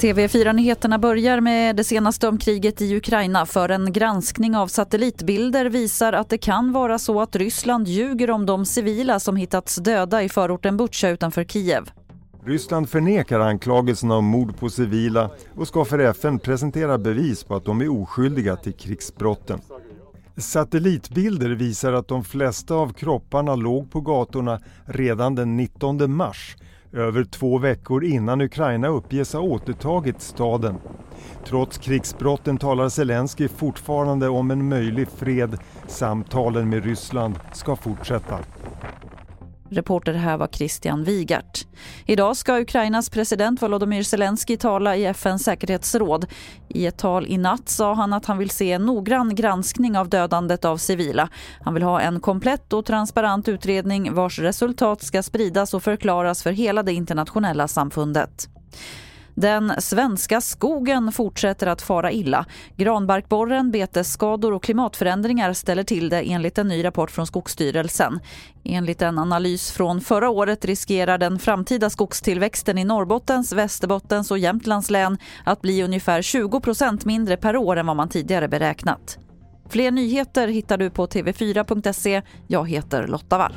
TV4-nyheterna börjar med det senaste om kriget i Ukraina för en granskning av satellitbilder visar att det kan vara så att Ryssland ljuger om de civila som hittats döda i förorten Butja utanför Kiev. Ryssland förnekar anklagelserna om mord på civila och ska för FN presentera bevis på att de är oskyldiga till krigsbrotten. Satellitbilder visar att de flesta av kropparna låg på gatorna redan den 19 mars över två veckor innan Ukraina uppges ha återtagit staden. Trots krigsbrotten talar Zelensky fortfarande om en möjlig fred. Samtalen med Ryssland ska fortsätta. Reporter här var Christian Wigart. Idag ska Ukrainas president Volodymyr Zelensky tala i FNs säkerhetsråd. I ett tal i natt sa han att han vill se en noggrann granskning av dödandet av civila. Han vill ha en komplett och transparent utredning vars resultat ska spridas och förklaras för hela det internationella samfundet. Den svenska skogen fortsätter att fara illa. Granbarkborren, betesskador och klimatförändringar ställer till det enligt en ny rapport från Skogsstyrelsen. Enligt en analys från förra året riskerar den framtida skogstillväxten i Norrbottens, Västerbottens och Jämtlands län att bli ungefär 20% mindre per år än vad man tidigare beräknat. Fler nyheter hittar du på tv4.se. Jag heter Lotta Wall.